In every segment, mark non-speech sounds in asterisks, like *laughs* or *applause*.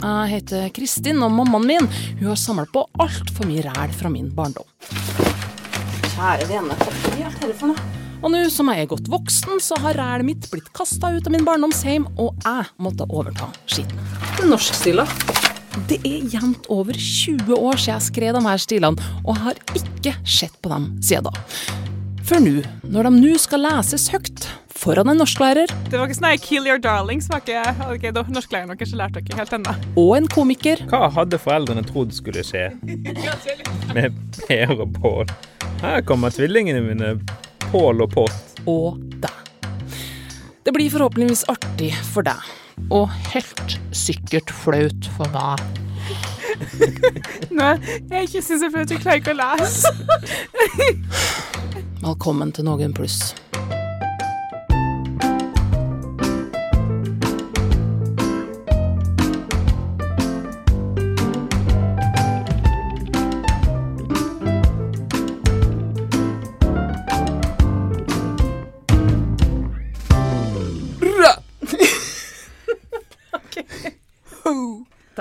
Jeg heter Kristin, og mammaen min hun har samla på altfor mye ræl fra min barndom. Kjære vene, hva er dette for noe? Og nå som jeg er godt voksen, så har rælet mitt blitt kasta ut av min barndomsheim, og jeg måtte overta skitten. Norskstila. Det er jevnt over 20 år siden jeg skrev de her stilene, og jeg har ikke sett på dem siden da. Før nå, når de nå skal leses høyt foran en norsklærer Det var ikke sånn 'kill your darlings', var ikke okay, da Norsklæreren deres lærte dere helt ennå. og en komiker Hva hadde foreldrene trodd skulle skje med Per og Pål? Her kommer tvillingene mine, Pål og Pott. og deg. Det blir forhåpentligvis artig for deg, og helt sikkert flaut for meg. Nei, jeg ikke syns jeg at du klarer ikke å lese. Velkommen til Noen pluss.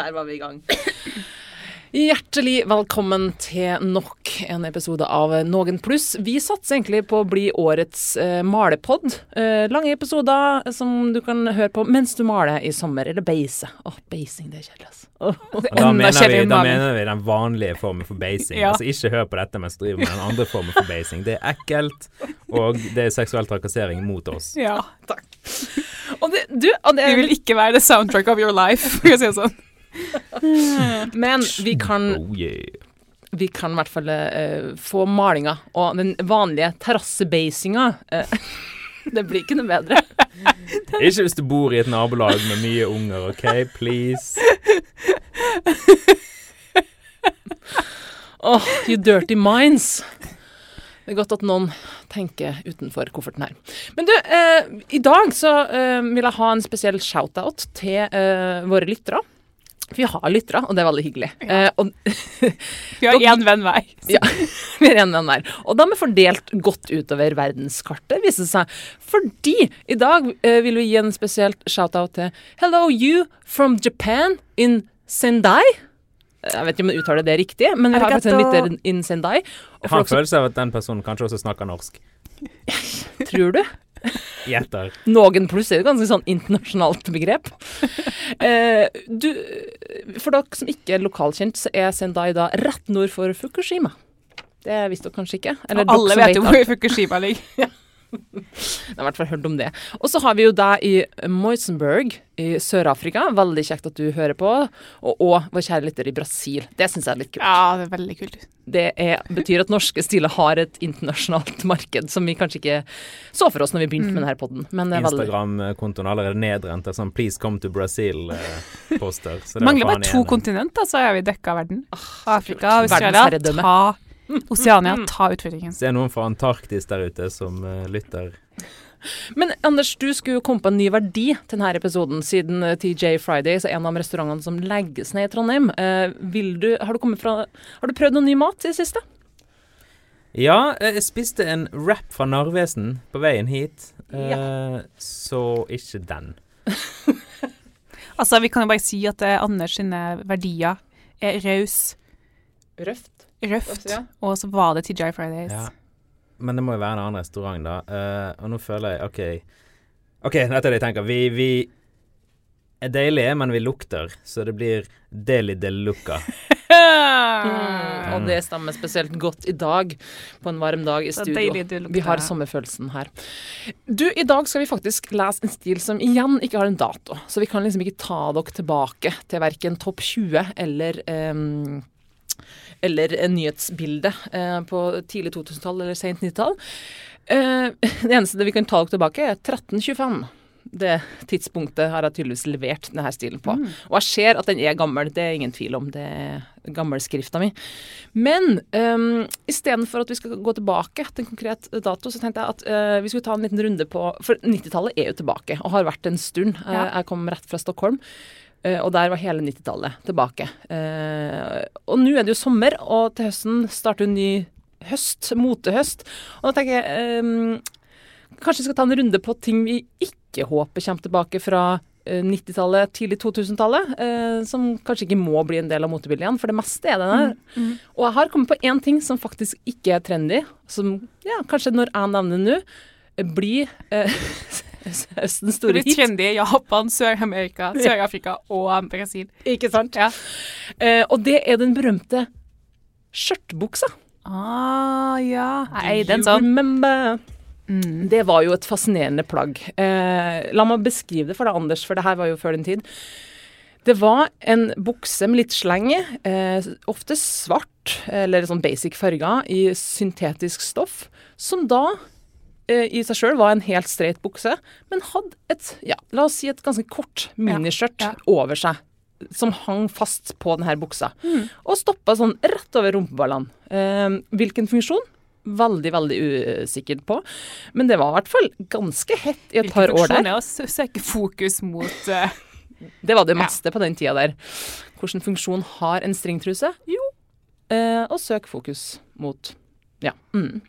Der var vi i gang. Hjertelig velkommen til nok en episode av Noen pluss. Vi satser egentlig på å bli årets eh, malepod. Eh, lange episoder som du kan høre på mens du maler i sommer, eller beise. Åh, beising, det er kjedelig, altså. *laughs* Oh, Da Enda mener, vi, da mener vi den vanlige formen for beising. Ja. Altså Ikke hør på dette mens du driver med den andre formen for beising. Det er ekkelt, og det er seksuell trakassering mot oss. Ja. *laughs* Og det, du, og det Vi vil ikke være the soundtrack of your life, for å si det sånn. *laughs* Men vi kan Oh yeah. vi kan i hvert fall uh, få malinga og den vanlige terrassebasinga. Uh, *laughs* det blir ikke noe bedre. *laughs* Ikke hvis du bor i et nabolag med mye unger, OK? Please. Åh, you dirty minds. Det er godt at noen tenker utenfor kofferten her. Men du, uh, i dag så eh, vil jeg ha en spesiell shout-out til eh, våre lyttere. Vi har lyttere, og det er veldig hyggelig. Eh, og, Vi har *laughs* én venn hver. ja, vi har én venn hver. Og Og de er fordelt godt utover verdenskartet, viser det seg. Fordi i dag eh, vil vi gi en spesielt shout-out til Hello you from Japan in Sendai. Jeg vet ikke om jeg uttaler det riktig, men vi har faktisk en lytter in Sendai. Og har en følelse av at den personen kanskje også snakker norsk. *laughs* tror du Gjetter. Noen pluss er et ganske sånn internasjonalt begrep. *laughs* Eh, du, for dere som ikke er lokalkjent, så er Sendai da rett nord for Fukushima. Det visste dere kanskje ikke? Eller alle dere vet jo hvor Fukushima ligger. *laughs* Jeg har i hvert fall hørt om det. Og så har vi jo deg i Moisenberg i Sør-Afrika. Veldig kjekt at du hører på. Og, og vår kjære lytter i Brasil. Det syns jeg er litt kult. Ja, det er veldig kult. Det er, betyr at norske stiler har et internasjonalt marked som vi kanskje ikke så for oss når vi begynte med denne podden. Men det er veldig Instagram-kontoen er allerede nedrent av sånn 'Please come to Brazil'-poster. Eh, Mangler bare to igjen. kontinenter, så er vi dekka verden. Afrika, Australia, ta *laughs* Oseania, ta utfordringen. Så det er noen fra Antarktis der ute som uh, lytter. Men Anders, du skulle jo komme på en ny verdi til denne episoden, siden eh, TJ Fridays er en av de restaurantene som legges ned i Trondheim. Uh, vil du, har, du fra, har du prøvd noe ny mat i det siste? Ja, jeg spiste en wrap fra Narvesen på veien hit, ja. så ikke den. *laughs* Altså, vi kan jo bare si at Anders sine verdier er raus, Røft. Røft, og så var det TJ Fridays. Ja. Men det må jo være en annen restaurant, da. Uh, og nå føler jeg OK. OK, dette er det jeg tenker. Vi, vi er deilige, men vi lukter, så det blir deli de luca. *laughs* Mm, og det stemmer spesielt godt i dag, på en varm dag i studio. deilig. Vi har sommerfølelsen her. Du, i dag skal vi faktisk lese en stil som igjen ikke har en dato. Så vi kan liksom ikke ta dere tilbake til verken topp 20 eller ehm, eller en nyhetsbilde eh, på tidlig 2000-tall eller sent 90-tall. Eh, *laughs* det eneste vi kan ta dere tilbake, er 1325. Det tidspunktet har jeg tydeligvis levert denne stilen på. Og jeg ser at den er gammel, det er ingen tvil om. Det er gammelskrifta mi. Men um, istedenfor at vi skal gå tilbake til en konkret dato, så tenkte jeg at uh, vi skulle ta en liten runde på For 90-tallet er jo tilbake, og har vært en stund. Ja. jeg kom rett fra Stockholm. Eh, og der var hele 90-tallet tilbake. Eh, og nå er det jo sommer, og til høsten starter en ny høst, motehøst. Og da tenker jeg ehm, Kanskje vi skal ta en runde på ting vi ikke håper kommer tilbake fra eh, 90-tallet, tidlig 2000-tallet, eh, som kanskje ikke må bli en del av motebildet igjen, for det meste er det der. Mm. Og jeg har kommet på én ting som faktisk ikke er trendy, som ja, kanskje når jeg nevner nå, eh, blir eh, *laughs* *laughs* høstens Det store blir hit. trendy i Japan, Sør-Amerika, *laughs* Sør-Afrika og Brasil. Ikke sant? Ja. Eh, og det er den berømte skjørtbuksa. Ah, ja. Nei, den sånn. remember? Mm. Det var jo et fascinerende plagg. Eh, la meg beskrive det for deg, Anders, for det her var jo før din tid. Det var en bukse med litt slenge, eh, ofte svart eller sånn basic farger i syntetisk stoff, som da i seg sjøl var en helt streit bukse, men hadde et, ja, la oss si et ganske kort miniskjørt Ja, ja. over seg. Som hang fast på denne buksa. Og stoppa sånn rett over rumpeballene. Eh, hvilken funksjon? Veldig, veldig usikkert på. Men det var i hvert fall ganske hett i et par år der. Hvilken funksjon er å søke fokus mot uh... *laughs* Det var det meste på den tida der. Hvilken funksjon har en stringtruse? Jo, eh, å søke fokus mot Ja. Mm.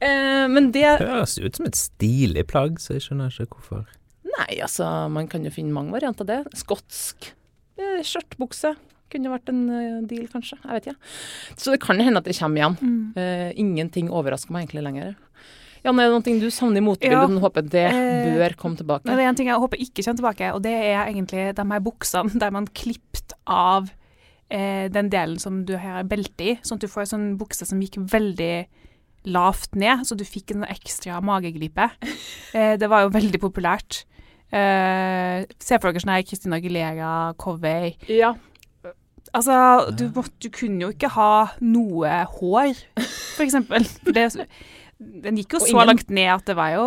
Eh, men det Høres ut som et stilig plagg, så jeg skjønner ikke hvorfor. Nei, altså, man kan jo finne mange varianter av det. Skotsk eh, skjørtbukse kunne vært en eh, deal, kanskje. Jeg vet ikke. Så det kan hende at det kommer igjen. mm. Eh, ingenting overrasker meg egentlig lenger. Jan, er det noe du savner i motebildet? Ja. Du håper det Eh, bør komme tilbake? Men det er en ting jeg håper ikke kommer tilbake, og det er egentlig de her buksene der man klippet av eh, den delen som du har belte i, sånn at du får en sånn bukse som gikk veldig lavt ned, så du fikk en ekstra mageglipe. Eh, det var jo veldig populært. Eh, se for dere sånn her Christina Aguilera, Covey. Ja. Altså, du, måtte, du kunne jo ikke ha noe hår, for eksempel. Det, den gikk jo så ingen- langt ned at det var jo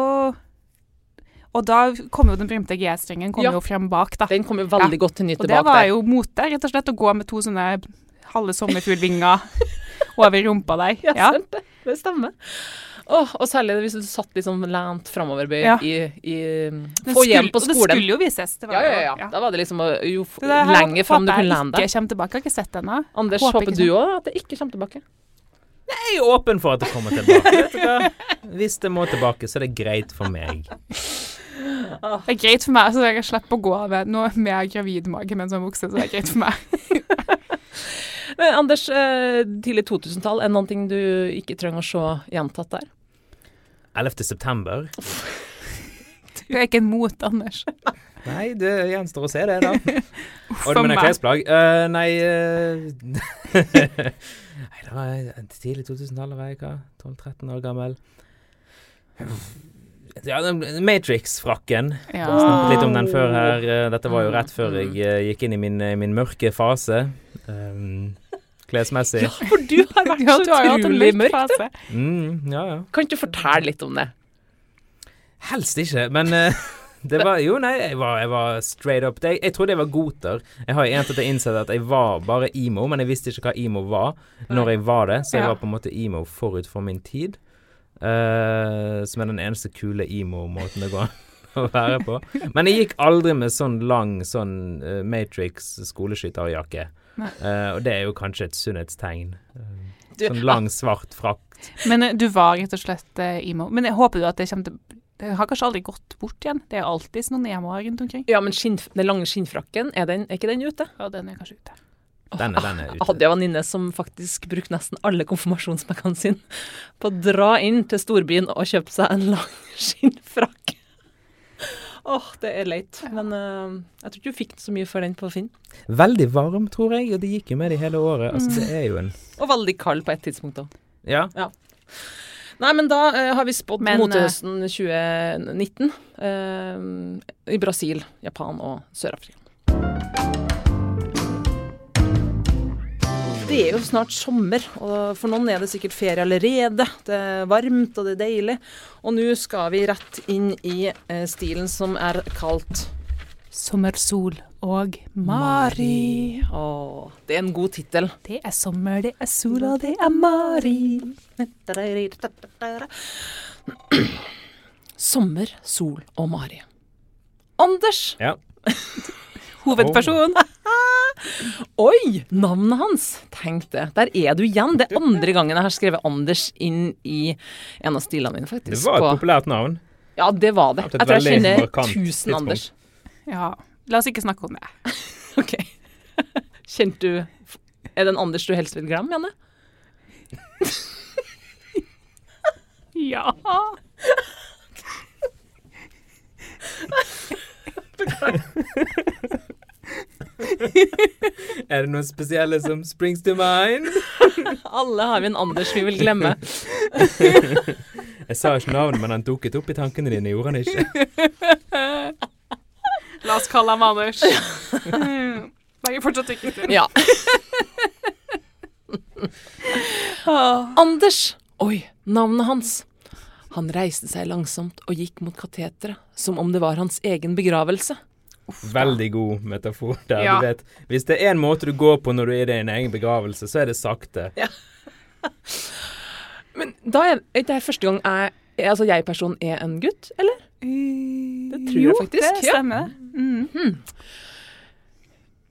Og da kom jo den berømte G-strengen kom Ja. jo frem bak, da. Den kom jo veldig godt til nytte bak. Og det var der. jo mote, rett og slett, å gå med to sånne halve sommerfuglvinger over rumpa der. *laughs* Ja, Ja. *laughs* det. Stemmer. Oh, og særlig hvis du satt liksom lent framoverbøyd Ja. i, i foajeen Få hjem på Og det skulle jo vises. Det var Ja, ja, ja, ja. Da var det liksom jo Det der lenger fram du kunne jeg lene deg. ikke kommer tilbake. Jeg har ikke sett den ennå. Anders, håper håper du òg at det ikke kommer tilbake? Jeg er åpen for at det kommer tilbake. *laughs* Hvis det må tilbake, så er det greit for meg. Det er greit for meg, så jeg slipper å gå av med noe med gravidmage med en sånn bukse. Så det er greit for meg. *laughs* Men Anders, eh, tidlig 2000-tall, er det noen ting du ikke trenger å se gjentatt der? 11. september. *laughs* Du er ikke en mot, Anders. *laughs* Nei, det gjenstår å se det, da. *laughs* Og du mener klesplagg? Uh, nei eh, Nei, det var tidlig 2000-tallet, var jeg hva? 12-13 år gammel. Ja, Matrix-frakken. Ja. Snakket litt om den før her. Eh, Dette var jo Mm, rett før jeg eh, gikk inn i min, eh, min mørke fase. Um, klesmessig. For du har vært *laughs* Ja, så utrolig mørk fase. Mm, ja, ja. Kan ikke du fortelle litt om det? Helst ikke, men uh, *laughs* det var Jo, nei, jeg var, jeg var straight up. Jeg, jeg trodde jeg var goter. Jeg har egentlig innsett at jeg var bare emo, men jeg visste ikke hva emo var når jeg var det, så jeg Ja. var på en måte emo forut for min tid. Uh, som er den eneste kule emo-måten det går an *laughs* å være på. Men jeg gikk aldri med sånn lang sånn uh, Matrix skoleskytterjakke. Eh, og det er jo kanskje et sunnhetstegn. Eh, Du- sånn lang, svart frakt. Men eh, du var rett og slett uh, emo. Men jeg håper du at det kommer til Det har kanskje aldri gått bort igjen. Det er alltid noen emoer rundt omkring. Ja, men skinn, den lange skinnfrakken, er, den, er ikke den ute? Ja, den er kanskje ute. Den, er- den er Jeg ute. hadde jo en venninne som faktisk brukte nesten alle konfirmasjonspakkene sine på å dra inn til storbyen og kjøpe seg en lang *laughs* skinnfrakk. Åh, det er leit. Men uh, jeg tror ikke du fikk så mye for den på Finn. Veldig varm, tror jeg, og det gikk jo med det hele året. Altså, Mm. det er jo en Og veldig kald på et tidspunkt òg. Ja. Nei, men da uh, har vi spådd motehøsten 2019 uh, i Brasil, Japan og Sør-Afrika. Det er jo snart sommer, og for noen er det sikkert ferie allerede. Det er varmt og det er deilig. Og nå skal vi rett inn i eh, stilen som er kalt Sommersol og Mari. Åh, det er en god tittel. Det er sommer, det er sol, og det er Mari. *clears throat* Sommer, sol og Mari. Anders! ja. *laughs* Hovedperson. Oi, navnet hans! Tenk det. Der er du igjen. Det er andre gangen jeg har skrevet Anders inn i en av stilene mine, faktisk. Det var et på- populært navn. Ja, det var det. Jeg tror jeg kjenner markant 1000. Anders. Ja. La oss ikke snakke om det. *laughs* OK. *laughs* Kjente du Er det en Anders du helst vil glemme, Janne? *laughs* Ja. Beklager. Noen spesielle som springs to mind? *laughs* Alle har vi en Anders vi vil glemme. *laughs* Jeg sa ikke navnet, men han dukket opp i tankene dine, gjorde han ikke? *laughs* La oss kalle ham Anders. Jeg er fortsatt ikke til. Ja. Anders. Oi, navnet hans. Han reiste seg langsomt og gikk mot kateteret, som om det var hans egen begravelse. Veldig god metafor der. Ja. Du vet, hvis det er en måte du går på når du er i din egen begravelse, så er det sakte. Men da er er det første gang jeg, altså jeg-personen er en gutt, eller? Det tror jeg faktisk, Jo, Det ja. stemmer. -hmm.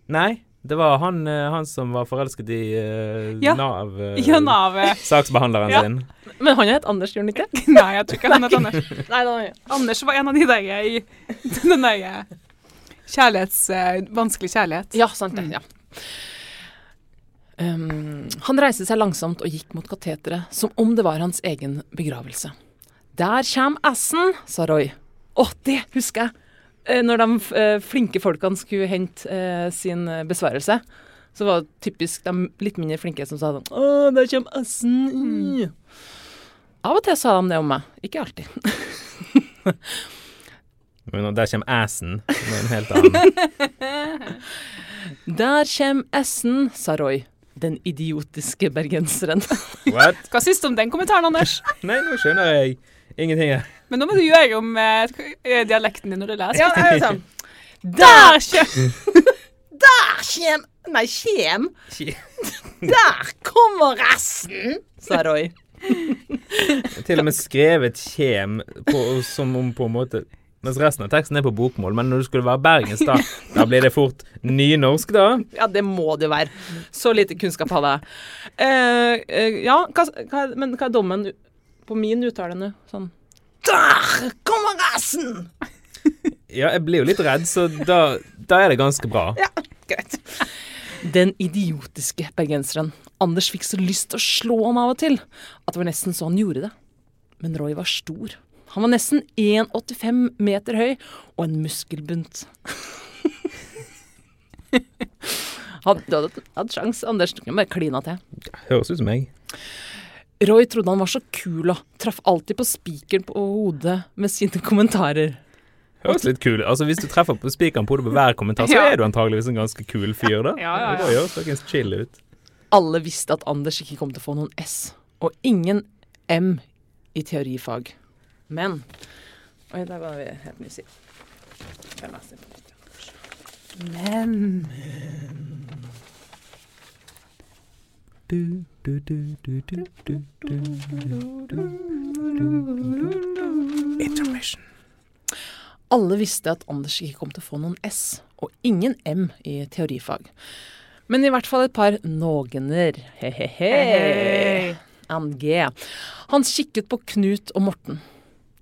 Nei, det var han, eh, han som var forelsket i uh, Ja. Nav... Uh, Ja, Nav. Saksbehandleren Ja. sin. Men han het Anders, gjorde han ikke? Nei, jeg tror ikke han het Anders. Nei, Anders var en av de der i den der kjærlighets... eh, vanskelig kjærlighet. Ja, sant det. Ja. Um, han reiste seg langsomt og gikk mot kateteret, som om det var hans egen begravelse. Der kjem assen, sa Roy. Å, det husker jeg! Eh, Når de eh, flinke folkene skulle hente eh, sin besværelse, så var det typisk de litt mindre flinke som sa sånn Å, der kjem assen! Mm. Av og til sa de det om meg. Ikke alltid. *laughs* Men der kommer assen. Det er en helt annen. *laughs* Der kommer assen, sa Roy. Den idiotiske bergenseren. What? Hva syns du om den kommentaren, Anders? *laughs* Nei, nå skjønner jeg ingenting. Men nå må du gjøre om eh, eh, dialekten din når du leser. Ja, jeg er sånn. *laughs* Der kjem Der kjem Nei, kjem. Der kommer resten, sa Roy. Til og med skrevet 'kjem' på, som om på en måte Mens resten av teksten er på bokmål, men når du skulle være bergensk, da, *laughs* da blir det fort nynorsk, da. Ja, det må det være. Så lite kunnskap hadde jeg. Eh, eh, ja, hva, hva, men hva er dommen på min uttale nå? Sånn Der kommer resten! *laughs* Ja, jeg blir jo litt redd, så da, da er det ganske bra. Ja, greit. Den idiotiske bergenseren. Anders fikk så lyst til å slå ham av og til at det var nesten så han gjorde det. Men Roy var stor. Han var nesten 1,85 meter høy og en muskelbunt. *laughs* Hadde du hadde hatt sjans, Anders. Du kan bare klina til. Høres ut som meg. Roy trodde han var så kul og traff alltid på spikeren på hodet med sine kommentarer. Høres litt kul. Altså, hvis du treffer på spikeren på hodet på hver kommentar, så Ja. er du antageligvis en ganske kul fyr, da. Ja, ja, ja. Det høres chill ut. Alle visste at Anders ikke kom til å få noen S, og ingen M i teorifag. Men Oi, der var vi helt ny side. Men Du, du, du, du, du, du, du, du. Intermission. Alle visste at Anders ikke kom til å få noen S, og ingen M i teorifag. Men i hvert fall et par nogener. He-he-he. MG. Han kikket på Knut og Morten.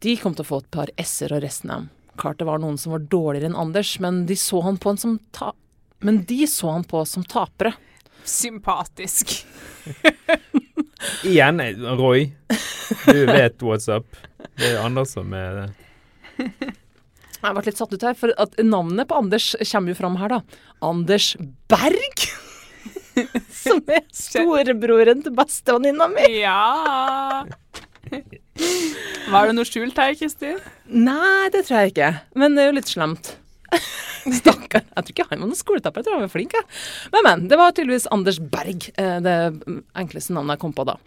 De kom til å få et par S-er og resten av dem. Klart det var noen som var dårligere enn Anders, men de så han på, en som ta men de så han på som tapere. sympatisk. *laughs* Igjen, Roy. Du vet what's up. Det er Anders som er det. Jeg har vært litt satt ut her, for at navnet på Anders kommer jo fram her, da. Anders Berg! *laughs* Som er storebroren til bestevenninna mi. Ja *laughs* Var det noe skjult her, Kristin? Nei, det tror jeg ikke. Men det er jo litt slemt. *laughs* Stakkar. Jeg tror ikke han var noen skoletapper, jeg tror han var flink. Jeg. Men, men. Det var tydeligvis Anders Berg, eh, det enkleste navnet jeg kom på da.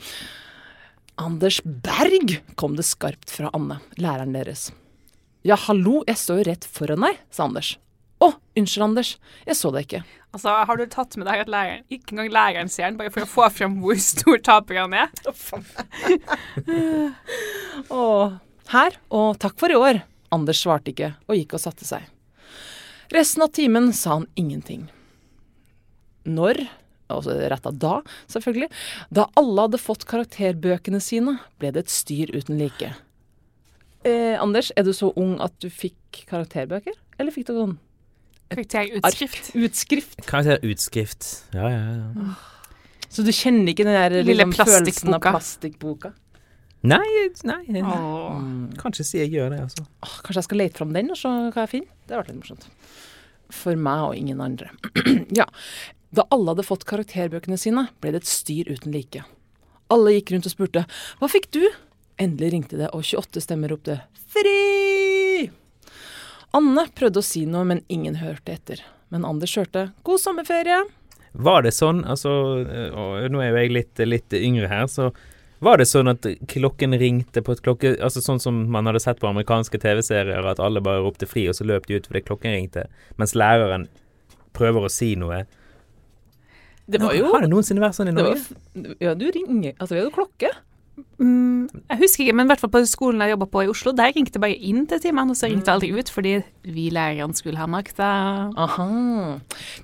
Anders Berg, kom det skarpt fra Anne, læreren deres. Ja, hallo, jeg står jo rett foran deg, sa Anders. Å, unnskyld, Anders. Jeg så det ikke. Altså, Har du tatt med deg at læreren ikke engang læreren ser den, bare for å få frem hvor stor taper han er? *laughs* Åh, her, og takk for i år. Anders svarte ikke, og gikk og satte seg. Resten av timen sa han ingenting. Når, altså retta da, selvfølgelig, da alle hadde fått karakterbøkene sine, ble det et styr uten like. Eh, Anders, er du så ung at du fikk karakterbøker? Eller fikk du sånn Karakterutskrift. Utskrift. Karakterutskrift. Ja, ja, ja. Så du kjenner ikke den der Lille liksom, følelsen av plastikkboka. Nei, nei, nei. Kanskje Kan si jeg gjør det, altså. Åh, kanskje jeg skal lete fram den og se hva jeg finner? Det hadde vært litt morsomt. For meg og ingen andre. *clears throat* ja. Da alle hadde fått karakterbøkene sine, ble det et styr uten like. Alle gikk rundt og spurte 'Hva fikk du?' Endelig ringte det, og 28 stemmer ropte 'Fri!' Anne prøvde å si noe, men ingen hørte etter. Men Anders hørte 'God sommerferie'. Var det sånn, altså Nå er jo jeg litt, litt yngre her, så var det sånn at klokken ringte på et klokke... Altså sånn som man hadde sett på amerikanske TV-serier, at alle bare ropte fri, og så løp de ut fordi klokken ringte, mens læreren prøver å si noe. Det var jo Har det noensinne vært sånn i var, Norge? Ja, du ringer Altså, vi hadde klokke. Mm, jeg husker ikke, men i hvert fall på skolen jeg jobba på i Oslo, der ringte jeg bare inn til timene, og så ringte jeg aldri ut, fordi vi lærerne skulle ha makta. Aha.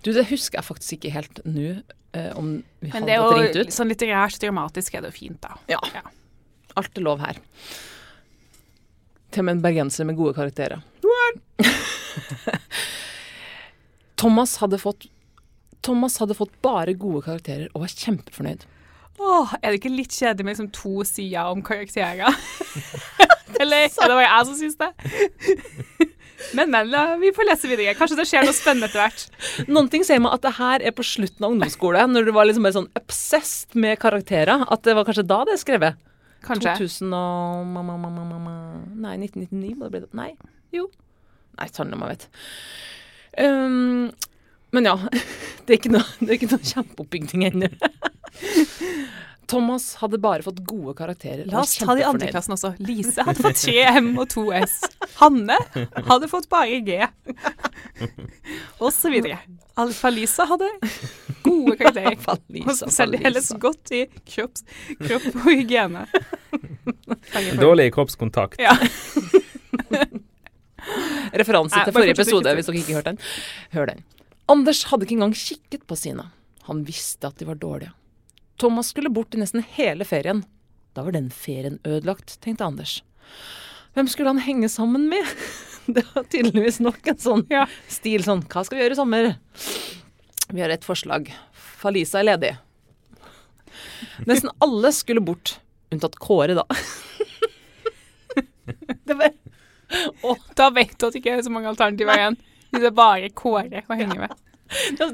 Du, det husker jeg faktisk ikke helt nå, eh, om vi Men hadde det er jo ut. sånn litterært dramatisk er det jo fint, da. Ja. Alt er lov her. Til og med en bergenser med gode karakterer. *laughs* Thomas hadde fått Thomas hadde fått bare gode karakterer og var kjempefornøyd. Åh, er det ikke litt kjedelig med liksom to sider om karakterer? *laughs* Eller er det bare jeg som syns det? *laughs* Men, men, la- vi får lese videre. Kanskje det skjer noe spennende etter hvert. Noen ting sier meg at det her er på slutten av ungdomsskole, når du var liksom sånn obsessed med karakterer. At det var kanskje da det er skrevet. Kanskje. 2000 og ma, ma, ma, Nei, 1999 må det bli. Nei, jo. Nei, sann man vet. Um, men ja, *laughs* det er ikke noe, det er ikke noe kjempeoppbygging ennå. *laughs* Thomas hadde bare fått gode karakterer. La oss ta de andre i klassen også. Lise hadde fått 3 M og 2 S. *laughs* Hanne hadde fått bare G. *laughs* Og så videre. Alfa Lisa hadde gode karakterer. Og særdeles Alfa Lisa. godt i kropps, kropp og hygiene. Dårlig kroppskontakt. Ja. Referanse til forrige episode, hvis dere ikke hørte den. Hør den. Anders hadde ikke engang kikket på sine. Han visste at de var dårlige. Thomas skulle bort i nesten hele ferien. Da var den ferien ødelagt, tenkte Anders. Hvem skulle han henge sammen med? *laughs* Det var tydeligvis nok en sånn Ja. stil sånn Hva skal vi gjøre i sommer? Vi har et forslag. Falisa er ledig. Nesten alle skulle bort, unntatt Kåre, da. *laughs* Det var Da vet du at det ikke er så mange alternativer igjen. Det er bare Kåre å henge med.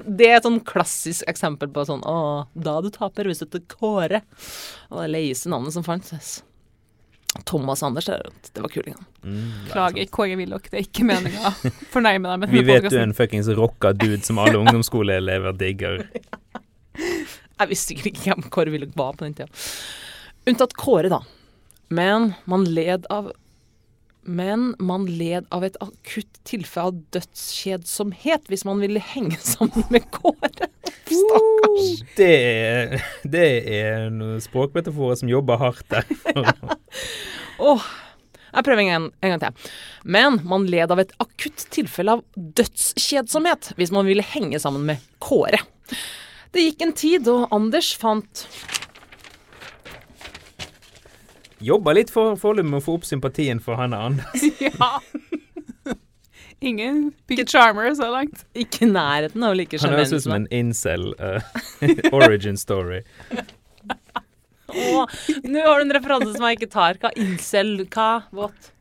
Det er et sånn klassisk eksempel på sånn Å, da du taper hvis du heter Kåre. Og det leieste navnet som fantes. Thomas Anders, det det var kulingen. Mm, Klager, Kåre Willoch. Det er ikke meninga å fornærme deg med Vi vet du er en fuckings rocka dude som alle ungdomsskoleelever digger. *laughs* Jeg visste sikkert ikke hvem Kåre Willoch var på den tida. Unntatt Kåre, da. Men man led av men man led av et akutt tilfelle av dødskjedsomhet hvis man ville henge *laughs* sammen med Kåre. Stakkars. Det er, det er noen språkmetaforer som jobber hardt der. *laughs* Åh, jeg prøver en gang, en gang til. Men man led av et akutt tilfelle av dødskjedsomhet hvis man ville henge sammen med Kåre. Det gikk en tid, og Anders fant Jobber litt for foreløpig med å få opp sympatien for han Anders. *laughs* Ja. Ingen big charmer så langt. ikke i nærheten av like Han høres ut som en incel uh, *laughs* origin story. oh, Nå har du en referanse som jeg ikke tar. Hva incel, hva, what?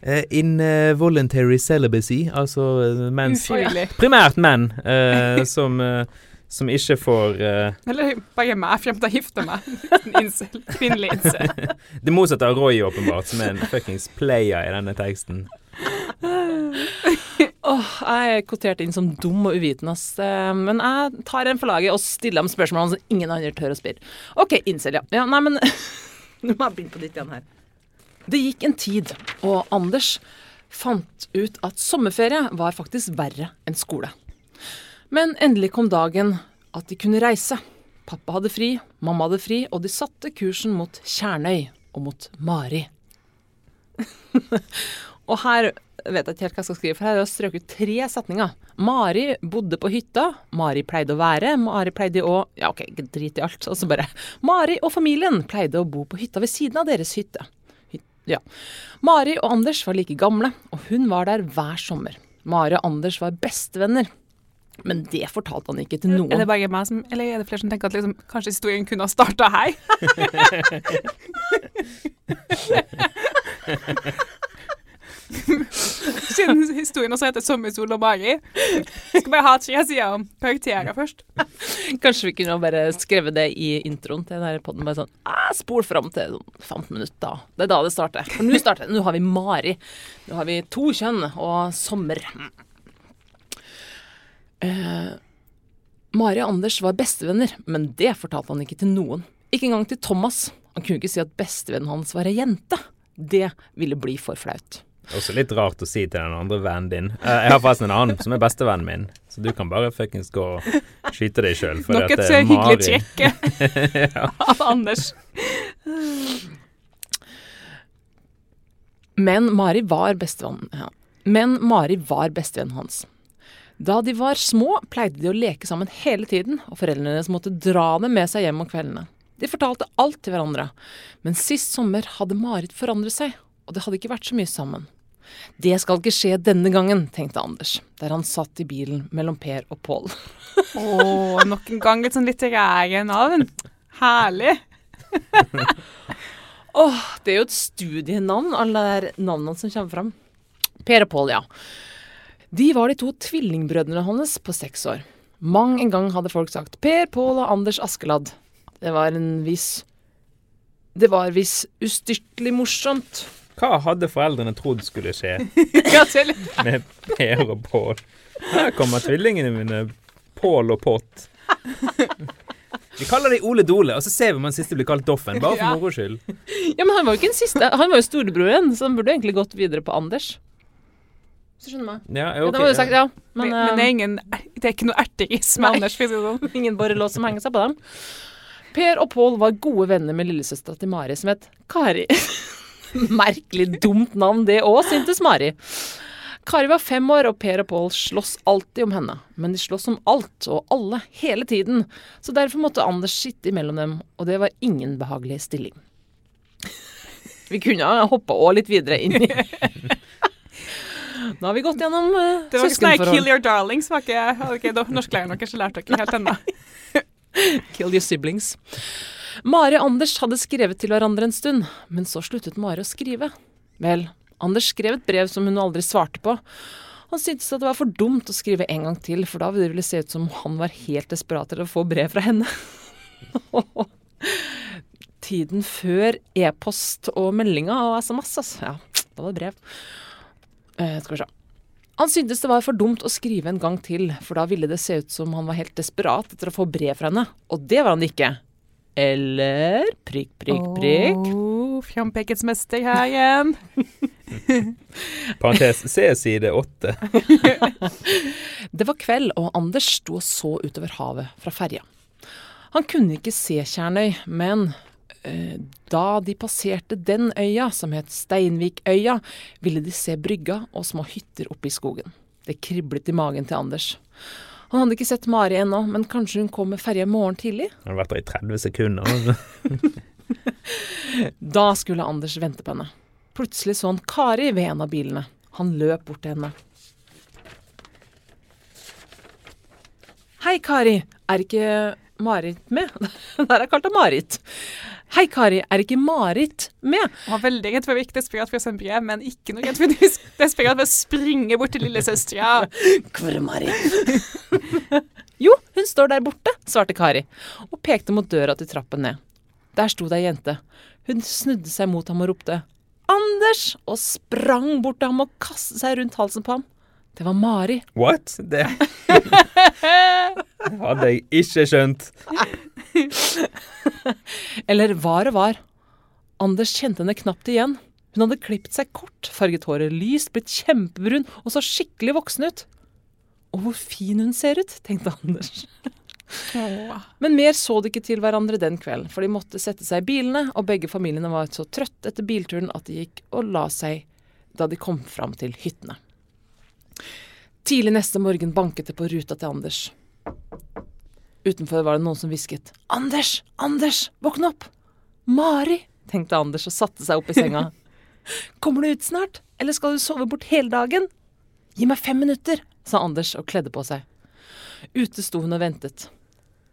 Uh, involuntary celibacy, altså eh, menn Ufrivillig. Primært menn eh, *laughs* som, eh, som ikke får uh, Eller bare meg frem til å gifte meg. *laughs* Incel. Kvinnelig incel. *laughs* Det motsatte av Roy, åpenbart, som er en fuckings player i denne teksten. *laughs* Åh, jeg er kvotert inn som dum og uvitende, ass. Eh, Men jeg tar en for laget og stiller dem spørsmål som ingen andre tør å spørre. OK, incel, ja. ja nei, men Nå må jeg begynne på nytt igjen her. Det gikk en tid, og Anders fant ut at sommerferie var faktisk verre enn skole. Men endelig kom dagen at de kunne reise. Pappa hadde fri, mamma hadde fri, og de satte kursen mot Kjernøy og mot Mari. *laughs* og her vet jeg ikke helt hva jeg skal skrive, for her har jeg strøket tre setninger. Mari bodde på hytta. Mari pleide å være. Mari pleide å Ja, OK, drit i alt. Og så bare Mari og familien pleide å bo på hytta ved siden av deres hytte. Hy ja. Mari og Anders var like gamle, og hun var der hver sommer. Mari og Anders var bestevenner. Men det fortalte han ikke til noen. Er det bare meg som, eller er det flere som tenker at liksom, kanskje historien kunne ha starta her? *laughs* Siden historien også heter 'Sommersol og Mari'. Skal bare ha tre sider om karakterer først. Kanskje vi kunne bare skrevet det i introen til denne podden. Bare sånn ah, Spol fram til sånn 15 minutter. Det er da det starter. For nå starter det. Nå har vi Mari. Nå har vi to kjønn og sommer. Eh, Mari og Anders var bestevenner, men det fortalte han ikke til noen. Ikke engang til Thomas. Han kunne ikke si at bestevennen hans var ei jente. Det ville bli for flaut. Også litt rart å si til den andre vennen din. Eh, Jeg har forresten en annen som er bestevennen min, så du kan bare fuckings gå og skyte deg sjøl. Nok et hyggelig trekk av *laughs* *laughs* Anders. Men Mari var bestevennen ja. Men Mari var bestevennen hans. Da de var små, pleide de å leke sammen hele tiden, og foreldrene deres måtte dra dem med seg hjem om kveldene. De fortalte alt til hverandre, men sist sommer hadde Marit forandret seg, og det hadde ikke vært så mye sammen. Det skal ikke skje denne gangen, tenkte Anders, der han satt i bilen mellom Per og Pål. *laughs* Å, nok en gang et sånn litterære navn. Herlig. *laughs* Åh, det er jo et studienavn, alle de navnene som kommer fram. Per og Pål, ja. De var de to tvillingbrødrene hans på seks år. Mang en gang hadde folk sagt Per, Pål og Anders Askeladd. Det var en viss Det var visst ustyrtelig morsomt. Hva hadde foreldrene trodd skulle skje *laughs* med Per og Pål? Her kommer tvillingene mine, Pål og Pott. Vi kaller dem Ole Dole, og så ser vi om han siste blir kalt Doffen. Bare for moro skyld. Ja, men han var jo ikke den siste. Han var jo storebroren, så han burde egentlig gått videre på Anders. Hvis du skjønner meg. Ja, Ja, da det var jo sagt, ja. Men, Men, men det, er eh, ingen, det er ikke noe erteris med Nei. Anders. Det sånn. *laughs* ingen borrelås som henger seg på dem. Per og Pål var gode venner med lillesøstera til Mari, som het Kari. *laughs* Merkelig dumt navn det òg, syntes Mari. Kari var fem år, og Per og Pål sloss alltid om henne. Men de sloss om alt og alle, hele tiden. Så derfor måtte Anders sitte imellom dem, og det var ingen behagelig stilling. Vi kunne ha hoppa òg litt videre inn i *laughs* Nå har vi gått gjennom uh, Det var ikke sånn 'kill your darlings'. Var ikke, okay, norsklæreren deres lærte dere helt ennå. *laughs* Kill your siblings. Mari og Anders hadde skrevet til hverandre en stund, men så sluttet Mari å skrive. Vel, Anders skrev et brev som hun aldri svarte på. Han syntes at det var for dumt å skrive en gang til, for da ville det se ut som han var helt desperat til å få brev fra henne. *laughs* Tiden før e-post og meldinger og SMS, altså. Ja, da var det brev. Eh, skal vi se. Han syntes det var for dumt å skrive en gang til, for da ville det se ut som han var helt desperat etter å få brev fra henne. Og det var han ikke. Eller prikk, prikk, prikk. Oh, Frampekets mester her igjen. *laughs* Parentes se side åtte. *laughs* Det var kveld, og Anders sto og så utover havet fra ferja. Han kunne ikke se Tjernøy, men da de passerte den øya, som het Steinvikøya, ville de se brygga og små hytter oppe i skogen. Det kriblet i magen til Anders. Han hadde ikke sett Mari ennå, men kanskje hun kom med ferja i morgen tidlig? Han har vært der i 30 sekunder. altså. *laughs* Da skulle Anders vente på henne. Plutselig så han Kari ved en av bilene. Han løp bort til henne. Hei, Kari. Er ikke Marit med? *laughs* Der er kalt Marit. Hei, Kari. Er ikke Marit med? Han var veldig redd for å virke desperat for å sende brev, men ikke noe redd for å desperat for å springe bort til lillesøstera. Hvor er Marit? *laughs* jo, hun står der borte, svarte Kari, og pekte mot døra til trappen ned. Der sto det ei jente. Hun snudde seg mot ham og ropte 'Anders!' og sprang bort til ham og kastet seg rundt halsen på ham. Det var Mari. What? Det *laughs* hadde jeg ikke skjønt. *laughs* Eller var og var. Anders kjente henne knapt igjen. Hun hadde klipt seg kort, farget håret lyst, blitt kjempebrun og så skikkelig voksen ut. Og hvor fin hun ser ut, tenkte Anders. Men mer så de ikke til hverandre den kvelden, for de måtte sette seg i bilene, og begge familiene var så trøtt etter bilturen at de gikk og la seg da de kom fram til hyttene. Tidlig neste morgen banket det på ruta til Anders. Utenfor var det noen som hvisket 'Anders! Anders! Våkne opp!' 'Mari!' tenkte Anders og satte seg opp i senga. *laughs* 'Kommer du ut snart, eller skal du sove bort hele dagen?' 'Gi meg fem minutter', sa Anders og kledde på seg. Ute sto hun og ventet.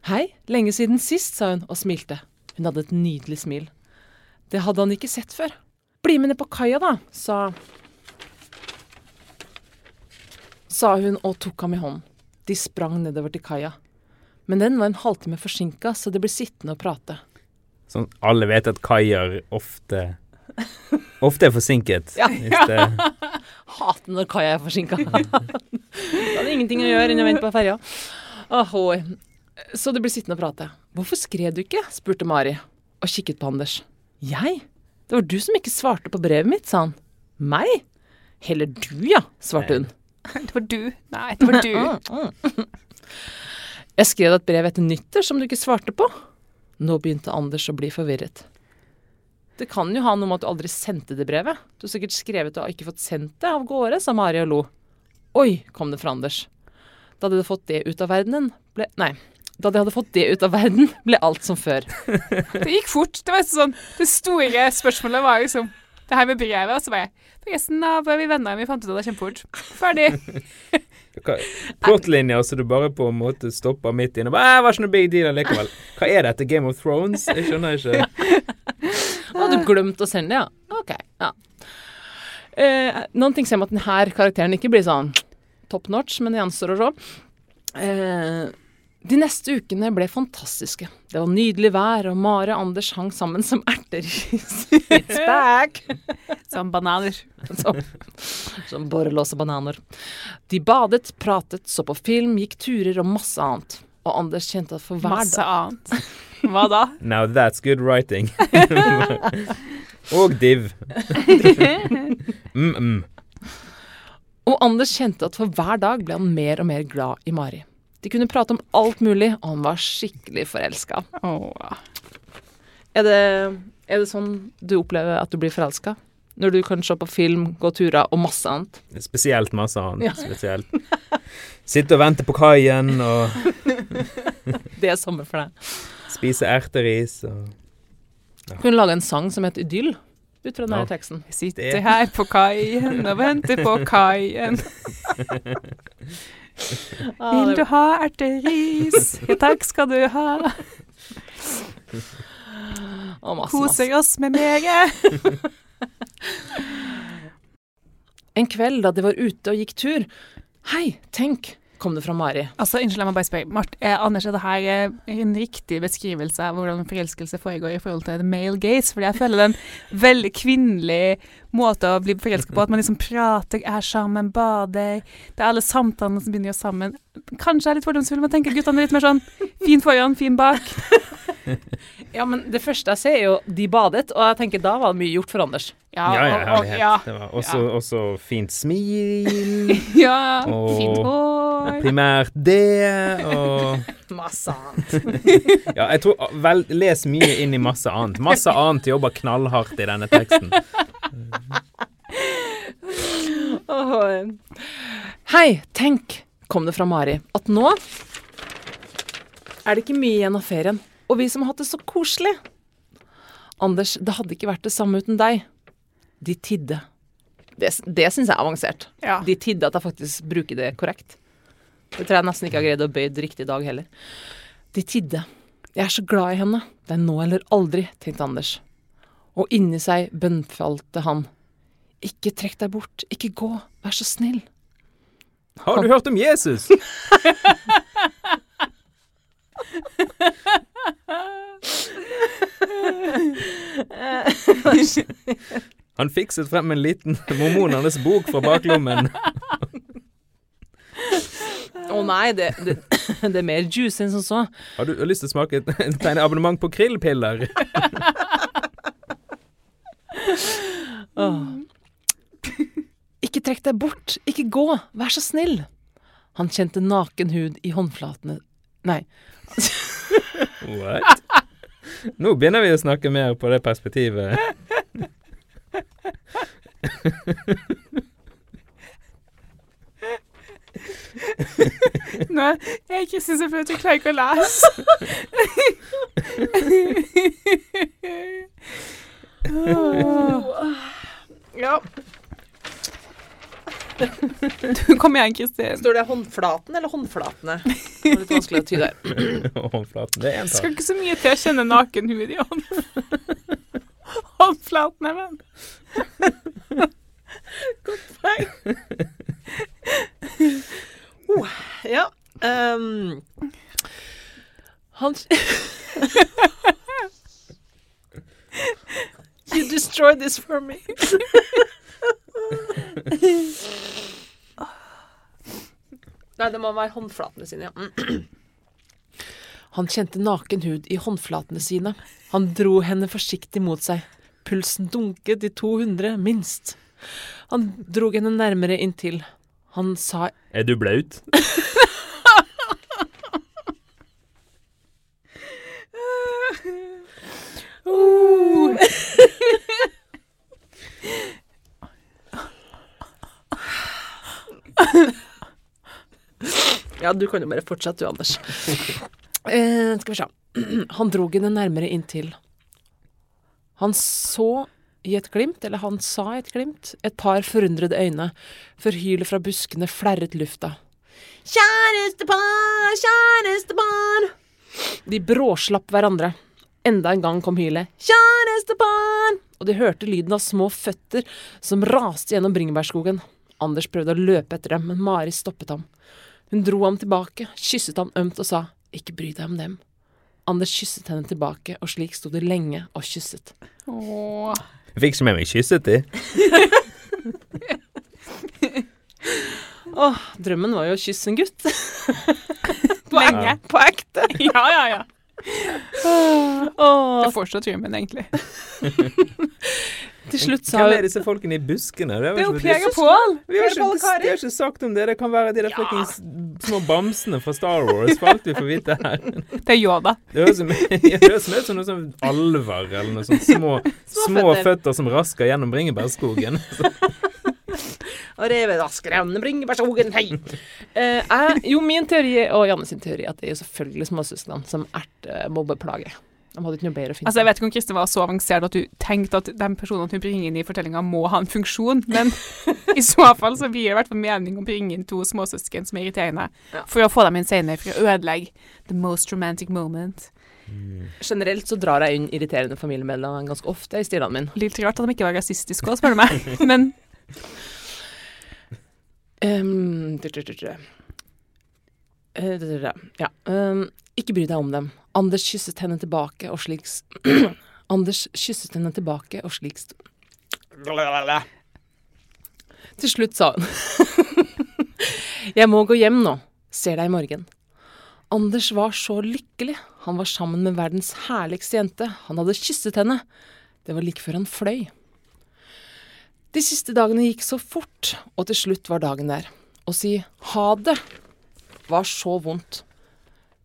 Hei, lenge siden sist, sa hun og smilte. Hun hadde et nydelig smil. Det hadde han ikke sett før. Bli med ned på kaia, da, sa sa hun og tok ham i hånden. De sprang nedover til kaia. Men den var en halvtime forsinka, så de ble sittende og prate. Sånn alle vet at kaier ofte Ofte er forsinket. Ja. Det, *laughs* Hater når kaia er forsinka. *laughs* da er det ingenting å gjøre enn å vente på ferja. Så de ble sittende og prate. Hvorfor skrev du ikke? spurte Mari, og kikket på Anders. Jeg? Det var du som ikke svarte på brevet mitt, sa han. Meg? Heller du, ja, svarte hun. *laughs* Det var du. Nei, det var du. Jeg skrev et brev etter nyttår som du ikke svarte på. Nå begynte Anders å bli forvirret. Det kan jo ha noe med at du aldri sendte det brevet. Du har sikkert skrevet og ikke fått sendt det av gårde, sa Mari og lo. Oi, kom det fra Anders. Da de hadde fått det ut av verdenen, ble Nei. Da de hadde fått det ut av verden, ble alt som før. *laughs* Det gikk fort. Det var sånn, det store spørsmålet var liksom det her med brevet. Og så bare Forresten, da var vi venner, vi fant ut av det kjempefort. Ferdig. *laughs* hva- så du bare på en måte stopper midt inne og bare «Æ, var ikke noe big deal allikevel. Hva er dette, Game of Thrones? Jeg skjønner ikke. Hadde du glemt å sende det, ja? Ok, ja. Eh, noen ting ser med at denne karakteren ikke blir sånn top notch, men det gjenstår å se. Eh, de neste ukene ble fantastiske. Det var nydelig vær, og Mare og Anders hang sammen som erteris. It's back! *laughs* Som bananer. Som, som borrelåse bananer. De badet, pratet, så på film, gikk turer og masse annet. Og Anders kjente at for hver Masse dag annet. Hva da? Now that's good writing. *laughs* og div. *laughs* mm, mm. Og Anders kjente at for hver dag ble han mer og mer glad i Mari. De kunne prate om alt mulig, og han var skikkelig forelska. Oh. Er det, er det sånn du opplever at du blir forelska? Når du kan se på film, gå turer og masse annet? Spesielt masse annet. Ja. Spesielt. Sitte og vente på kaien og *laughs* Det er sommer for deg. spise erteris og ja. kunne lage en sang som heter Idyll, ut fra denne Ja. teksten. «Sitte sitter her på kaien og venter på kaien. *laughs* *laughs* Vil du ha erteris? Ja, takk skal du ha. Masse, masse. Koser oss med meget. En kveld da de var ute og gikk tur Hei, tenk, kom det fra Mari. Altså, Unnskyld, jeg må bare spørre. Mart, eh, Anders, er det her eh, en riktig beskrivelse av hvordan forelskelse foregår i forhold til the male gaze? Fordi jeg føler det er en *laughs* veldig kvinnelig måte å bli forelsket på. At man liksom prater, er sammen, bader. Det er alle samtalene som begynner å gjøre sammen. Kanskje jeg er litt fordomsfull, men tenker guttene er litt mer sånn fin foran, fin bak. *laughs* Ja, men det første jeg ser er jo de badet, og jeg tenker da var det mye gjort for Anders. Ja, ja, og- og- herlighet. ja, Det var også, ja. også fint smil. *laughs* ja, Og- fint hår. Primært det, og *laughs* Masse annet. Ja, jeg tror vel, Les mye inn i masse annet. Masse annet jobber knallhardt i denne teksten. Hei, tenk, kom det fra Mari, at nå er det ikke mye igjen av ferien, og vi som har hatt det så koselig. Anders, det hadde ikke vært det samme uten deg. De tidde. Det, det syns jeg er avansert. Ja. De tidde at jeg faktisk bruker det korrekt. Det tror jeg nesten ikke har greid å bøye riktig i dag heller. De tidde. Jeg er så glad i henne. Det er nå eller aldri, tenkte Anders. Og inni seg bønnfalte han. Ikke trekk deg bort, ikke gå, vær så snill. Har du hørt om Jesus? Han fikset frem en liten mormonernes bok fra baklommen. Å nei, det, det, *coughs* det er mer juice enn som så. Har du lyst til å smake et tegne abonnement på krillpiller? oh. *laughs* Ikke trekk deg bort, ikke gå, vær så snill. Han kjente naken hud i håndflatene Nei. What? Nå begynner vi å snakke mer på det perspektivet. *laughs* *laughs* Nå er jeg Kristin så flaut, jeg klarer ikke å lese. *laughs* Ja. Du, kom igjen, Kristin. Står det håndflaten eller håndflatene? Det er litt vanskelig å tyde her. *coughs* Håndflaten. Det er en Skal ikke så mye til å kjenne nakenhud i hånden. Håndflatene, men. *laughs* Oh, ja. Um, han *laughs* You destroyed this for me. Nei, det må være håndflatene sine, ja. *clears throat* Han kjente naken hud i håndflatene sine. Han dro henne forsiktig mot seg. Pulsen dunket i 200, minst. Han drog henne nærmere inntil. Han sa Er du blaut? Oh. *laughs* ja, du kan jo bare fortsette du, Anders. Eh, skal vi se. *clears throat* Han drog henne nærmere inntil. Han så i et glimt, eller han sa i et glimt, et par forundrede øyne, før hylet fra buskene flerret lufta. Kjærestepar, kjærestepar. De bråslapp hverandre. Enda en gang kom hylet. Kjærestepar! Og de hørte lyden av små føtter som raste gjennom bringebærskogen. Anders prøvde å løpe etter dem, men Mari stoppet ham. Hun dro ham tilbake, kysset ham ømt og sa ikke bry deg om dem. Anders kysset henne tilbake, og slik sto de lenge og kysset. Åh. Jeg fikk ikke med meg kysset de. *laughs* Åh, drømmen var jo å kysse en gutt. *laughs* Lenge. På ekte. *laughs* Ja, ja, ja. Det er fortsatt drømmen, egentlig. Til slutt sa Hvem er disse folkene i buskene? Det, Det er jo og Pål. vi har ikke, ikke sagt om det. Det kan være de der fuckings små bamsene fra Star Wars, for alt vi får vite her. *laughs* Det er Yoda. Det høres som- *laughs* ut som noe sånn alver eller noe sånt. *laughs* Små, små føtter. føtter som rasker gjennom bringebærskogen. Og revedasker gjennom bringebærskogen, hei! Eh, jo, min teori, og Janne sin teori, at det er jo selvfølgelig småsøsknene som erter mobbeplage. De hadde ikke noe bedre å finne Altså, Jeg vet ikke om Kristin var så avansert at du tenkte at de personene hun bringer inn i fortellinga, må ha en funksjon, men *laughs* i så fall så blir det i hvert fall mening å bringe inn to småsøsken som er irriterende, Ja. for å få dem inn senere, for å ødelegge the most romantic moment. Generelt så drar jeg inn irriterende familiemedlemmer ganske ofte i stilene mine. Litt rart at de ikke var rasistiske òg, spør du meg. *laughs* Men Um. Ja. Um, ikke bry deg om dem. Anders kysset henne tilbake, og slik *clears throat* Anders kysset henne tilbake, og slik Til slutt sa hun *laughs* Jeg må gå hjem nå. Ser deg i morgen. Anders var så lykkelig. Han var sammen med verdens herligste jente. Han hadde kysset henne. Det var like før han fløy. De siste dagene gikk så fort, og til slutt var dagen der. Å si ha det var så vondt,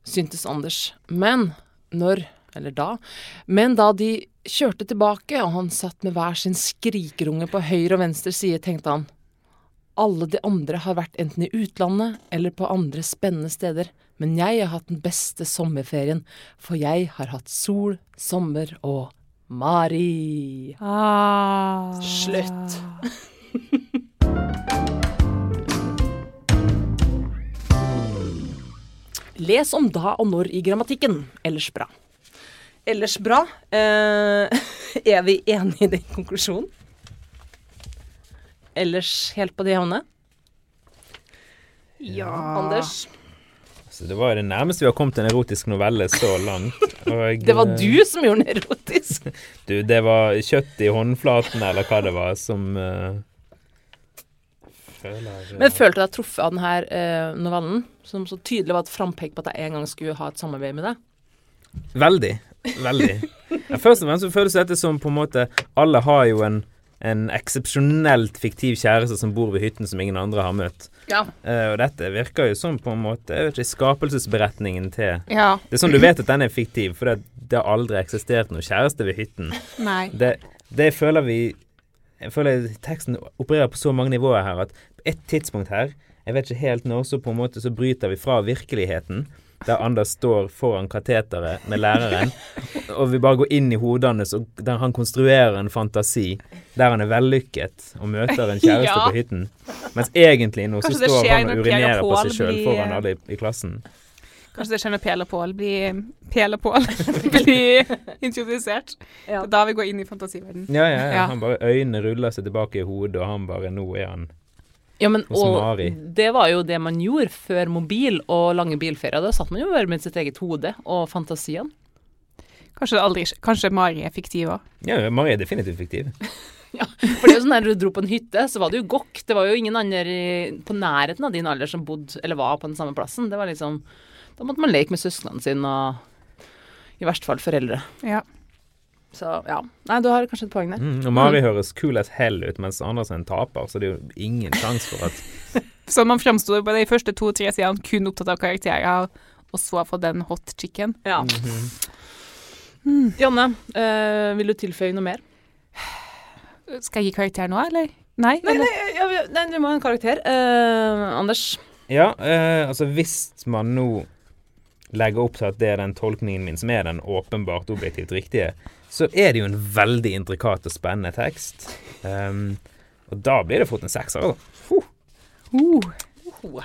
syntes Anders. Men når Eller da. Men da de kjørte tilbake, og han satt med hver sin skrikerunge på høyre og venstre side, tenkte han alle de andre har vært enten i utlandet eller på andre spennende steder, men jeg har hatt den beste sommerferien, for jeg har hatt sol, sommer og Mari. ah. Slutt. *laughs* Les om da og når i grammatikken. Ellers bra. Ellers bra. Eh, *laughs* er vi enige i den konklusjonen? Ellers helt på det håndene? Ja. Anders? Så det var det nærmeste vi har kommet en erotisk novelle så langt. Og, *laughs* Det var eh, du som gjorde den erotisk. *laughs* Du, det var kjøtt i håndflaten, eller hva det var, som eh, føler Men følte du deg truffet av denne eh, novellen, som så tydelig var et frampek på at jeg en gang skulle ha et samarbeid med deg? Veldig. Veldig. Ja, først og fremst så føles dette som på en måte Alle har jo en, en eksepsjonelt fiktiv kjæreste som bor ved hytten som ingen andre har møtt. Ja. Uh, og dette virker jo som på en måte Jeg vet ikke, skapelsesberetningen til ja. Det er sånn du vet at den er fiktiv, for det, det har aldri eksistert noen kjæreste ved hytten. Nei. Det, det føler vi Jeg føler teksten opererer på så mange nivåer her at på et tidspunkt her, jeg vet ikke helt når, så på en måte så bryter vi fra virkeligheten. der Anders står foran kateteret med læreren, *laughs* og vi bare går inn i hodet hans, der han konstruerer en fantasi der han er vellykket og møter en kjæreste *laughs* Ja. på hytten. Mens egentlig nå så står han og urinerer på seg sjøl foran alle i, i klassen. Kanskje det skjer når Pel og Pål blir Pel og Pål *laughs* blir introdusert. Ja. da vi går inn i fantasiverdenen. Ja, ja, ja. Han bare Øynene ruller seg tilbake i hodet, og han bare Nå er han Ja, men Hos og Mari. det var jo det man gjorde før mobil og lange bilferier. Da satt man jo bare med sitt eget hode og fantasien. Kanskje, aldri, kanskje Mari er fiktiv òg. Ja, Mari er definitivt fiktiv. *laughs* ja, For det er jo sånn der du dro på en hytte, så var det jo gokk. Det var jo ingen andre på nærheten av din alder som bodde eller var på den samme plassen. Det var liksom Da måtte man leke med søsknene sine og i verste fall foreldre. Ja. Så ja. Nei, du har kanskje et poeng der. Mm, og Mari høres cool as hell ut, mens Anders er en taper, så det er jo ingen sjanse for at *laughs* Sånn man framsto på de første to-tre sidene kun opptatt av karakterer, og så få den hot chicken. Ja. Mhm. Janne, øh, vil du tilføye noe mer? Skal jeg gi karakter nå, eller? Nei? Nei, eller? nei, ja, vi- nei, vi må ha en karakter. Uh, Anders. Ja, eh, altså hvis man nå legger opp til at det er den tolkningen min som er den åpenbart objektivt riktige, så er det jo en veldig intrikat og spennende tekst. Um, og da blir det fort en sekser. Altså. Uh,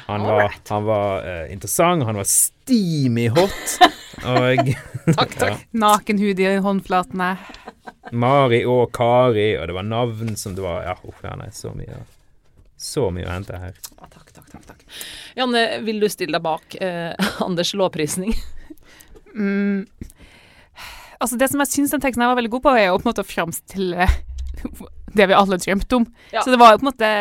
Han var, han var uh, interessant, han var steamy hot. Og *laughs* *laughs* Takk, takk. nakenhud i håndflatene. Mari og Kari, og det var navn som det var Ja, uff, nei, så mye Så mye å hente her. Ja, takk, takk. Janne, vil du stille deg bak eh, *laughs* Anders' lovprisning? Mm. Altså Det som jeg syns den teksten her var veldig god på, er jo på en måte å framstille *laughs* det vi alle drømte om. Ja. Så det var jo på en måte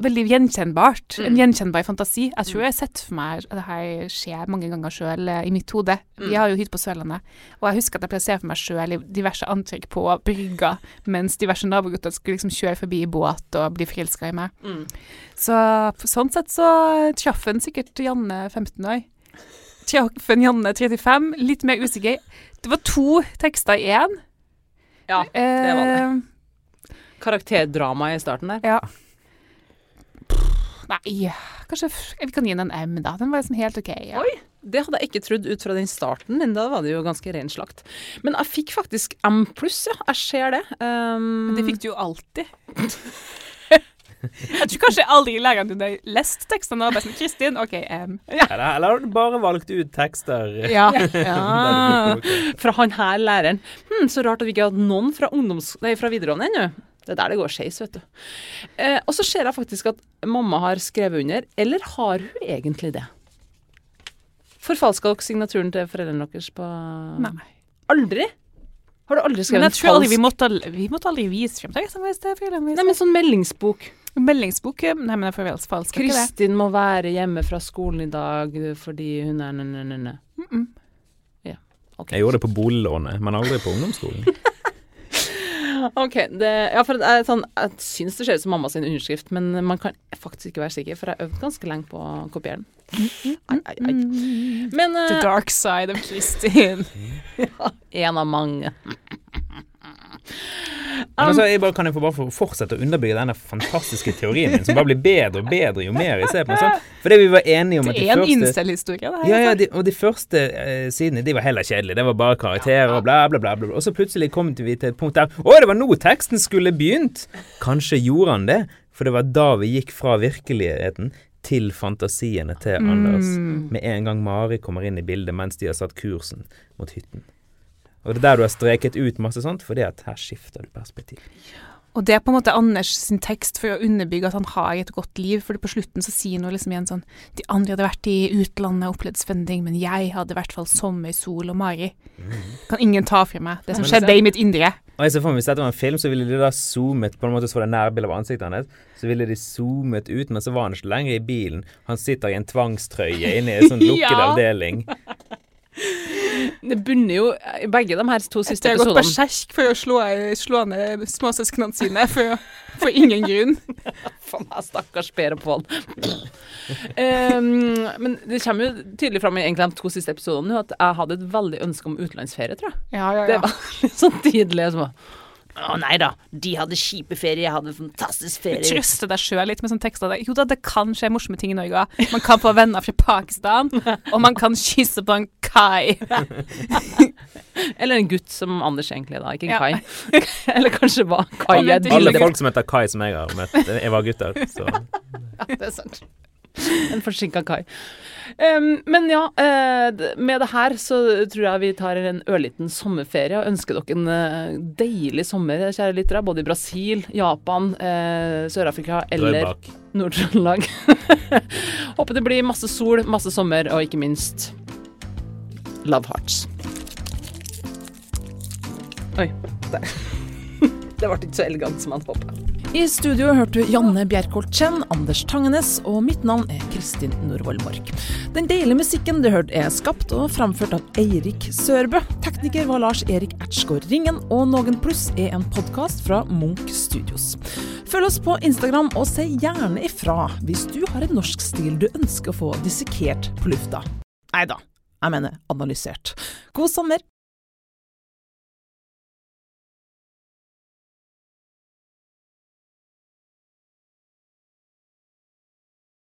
veldig gjenkjennbart. En Mm. gjenkjennbar fantasi. Jeg tror jeg har sett for meg at dette skjer mange ganger sjøl i mitt hode. Vi Mm. har jo hytte på Sørlandet, og jeg husker at jeg plasserer for meg sjøl i diverse antrekk på brygga, mens diverse nabogutter skulle liksom kjøre forbi i båt og bli forelska i meg. Mm. Så sånn sett så traff en sikkert Janne 15 år. Traff en Janne 35, litt mer usikker. Det var to tekster i én. Ja, det var det. Eh, Karakterdrama i starten der. ja. Nei, kanskje vi kan gi den en M, da. Den var liksom helt OK. Ja. Oi. Det hadde jeg ikke trodd ut fra den starten men Da var det jo ganske ren slakt. Men jeg fikk faktisk M pluss, ja. Jeg ser det. Um, Men det fikk du jo alltid. *laughs* Jeg tror kanskje aldri læreren din har lest tekstene og bare sånn Kristin, OK, M. Eller, eller har du bare valgt ut tekster? Ja. *laughs* ja. Fra han her læreren. Hm, så rart at vi ikke har hatt noen fra, ungdoms nei, fra videregående ennå. Det er der det går skeis, vet du. Eh, og så ser jeg faktisk at mamma har skrevet under. Eller har hun egentlig det? Forfalska dere signaturen til foreldrene deres på Nei. Aldri? Har du aldri skrevet falsk? aldri vi måtte, vi måtte aldri vise frem Nei, men sånn meldingsbok. Meldingsbok eh, Nei, men jeg får vel falsk? Kristin må være hjemme fra skolen i dag fordi hun er nø-nø-nø. Mm -mm. Okay. Jeg gjorde det på boliglånet, men aldri på ungdomsskolen. *laughs* Ok, det, ja, for jeg, sånn, jeg syns det ser ut som mamma sin underskrift, men man kan faktisk ikke være sikker, for jeg har øvd ganske lenge på å kopiere den. Ai, ai, ai. Men The eh, dark side of Kristin. *laughs* en av mange. Men altså, jeg bare, kan jeg få bare fortsette å underbygge denne fantastiske teorien min, som bare blir bedre og bedre jo mer jeg ser på den? sånn? det *laughs* vi var enige om Det at de er en første incel-historie, det her. ja, ja, altså. de, og de første eh, sidene de var heller kjedelige. Det var bare karakterer og bla, bla, bla. bla. Og så plutselig kom vi til et punkt der Å, det var nå teksten skulle begynt! Kanskje gjorde han det, for det var da vi gikk fra virkeligheten til fantasiene til Anders. Mm. Med en gang Mari kommer inn i bildet mens de har satt kursen mot hytten. Og det er der du har streket ut masse sånt, fordi at her skifter du perspektiv. Og det er på en måte Anders sin tekst for å underbygge at han har et godt liv, for på slutten så sier han liksom igjen sånn De andre hadde vært i utlandet og opplevd spenning, men jeg hadde i hvert fall sommer, sol og Mari. Kan ingen ta fra meg det som skjedde i mitt indre. Og jeg ser for meg Hvis dette var en film, så ville de da zoomet På en måte så var det nærbilde av ansiktet hans. Så ville de zoomet ut, men så var han ikke lenger i bilen. Han sitter i en tvangstrøye inne i en sånn *laughs* lukket Ja. avdeling. Det bunner jo begge de her to siste Jeg har gått episodene. berserk for å slå, slå ned småsøsknene sine for, for ingen grunn. *laughs* for meg, stakkars Per og Pål. um, men det kommer jo tydelig fram i egentlig de to siste episodene at jeg hadde et veldig ønske om utenlandsferie, tror jeg. Ja, ja, Det var *laughs* litt sånn tidlig. Så, bare, Å nei da, de hadde kjipe ferie, jeg hadde fantastisk ferie. Trøste deg sjøl litt med sånn tekster. Jo da, det kan skje morsomme ting i Norge òg. Man kan få venner fra Pakistan, og man kan kysse på en kai. *laughs* Eller en gutt som Anders egentlig, da, ikke en Ja. Kai. *laughs* Eller kanskje hva. Kai er Alle folk som heter Kai som jeg har møtt, jeg var gutter, så *laughs* Det er sant. *laughs* En forsinka Kai. Um, men ja, eh, med det her så tror jeg vi tar en ørliten sommerferie og ønsker dere en eh, deilig sommer, kjære lyttere. Både i Brasil, Japan, eh, Sør-Afrika eller Nord-Trøndelag. *laughs* Håper det blir masse sol, masse sommer og ikke minst love hearts. Oi. Der. *laughs* Det ble ikke så elegant som han håpet. I studio hørte du Janne Bjerkholt Chen, Anders Tangenes, og mitt navn er Kristin Norvoll Mork. Den deilige musikken du hørte er skapt og framført av Eirik Sørbø. Tekniker var Lars Erik Ertsgaard Ringen, og Noen pluss er en podkast fra Munch Studios. Følg oss på Instagram, og si gjerne ifra hvis du har en norsk stil du ønsker å få dissekert på lufta. Nei da, jeg mener analysert. God sommer!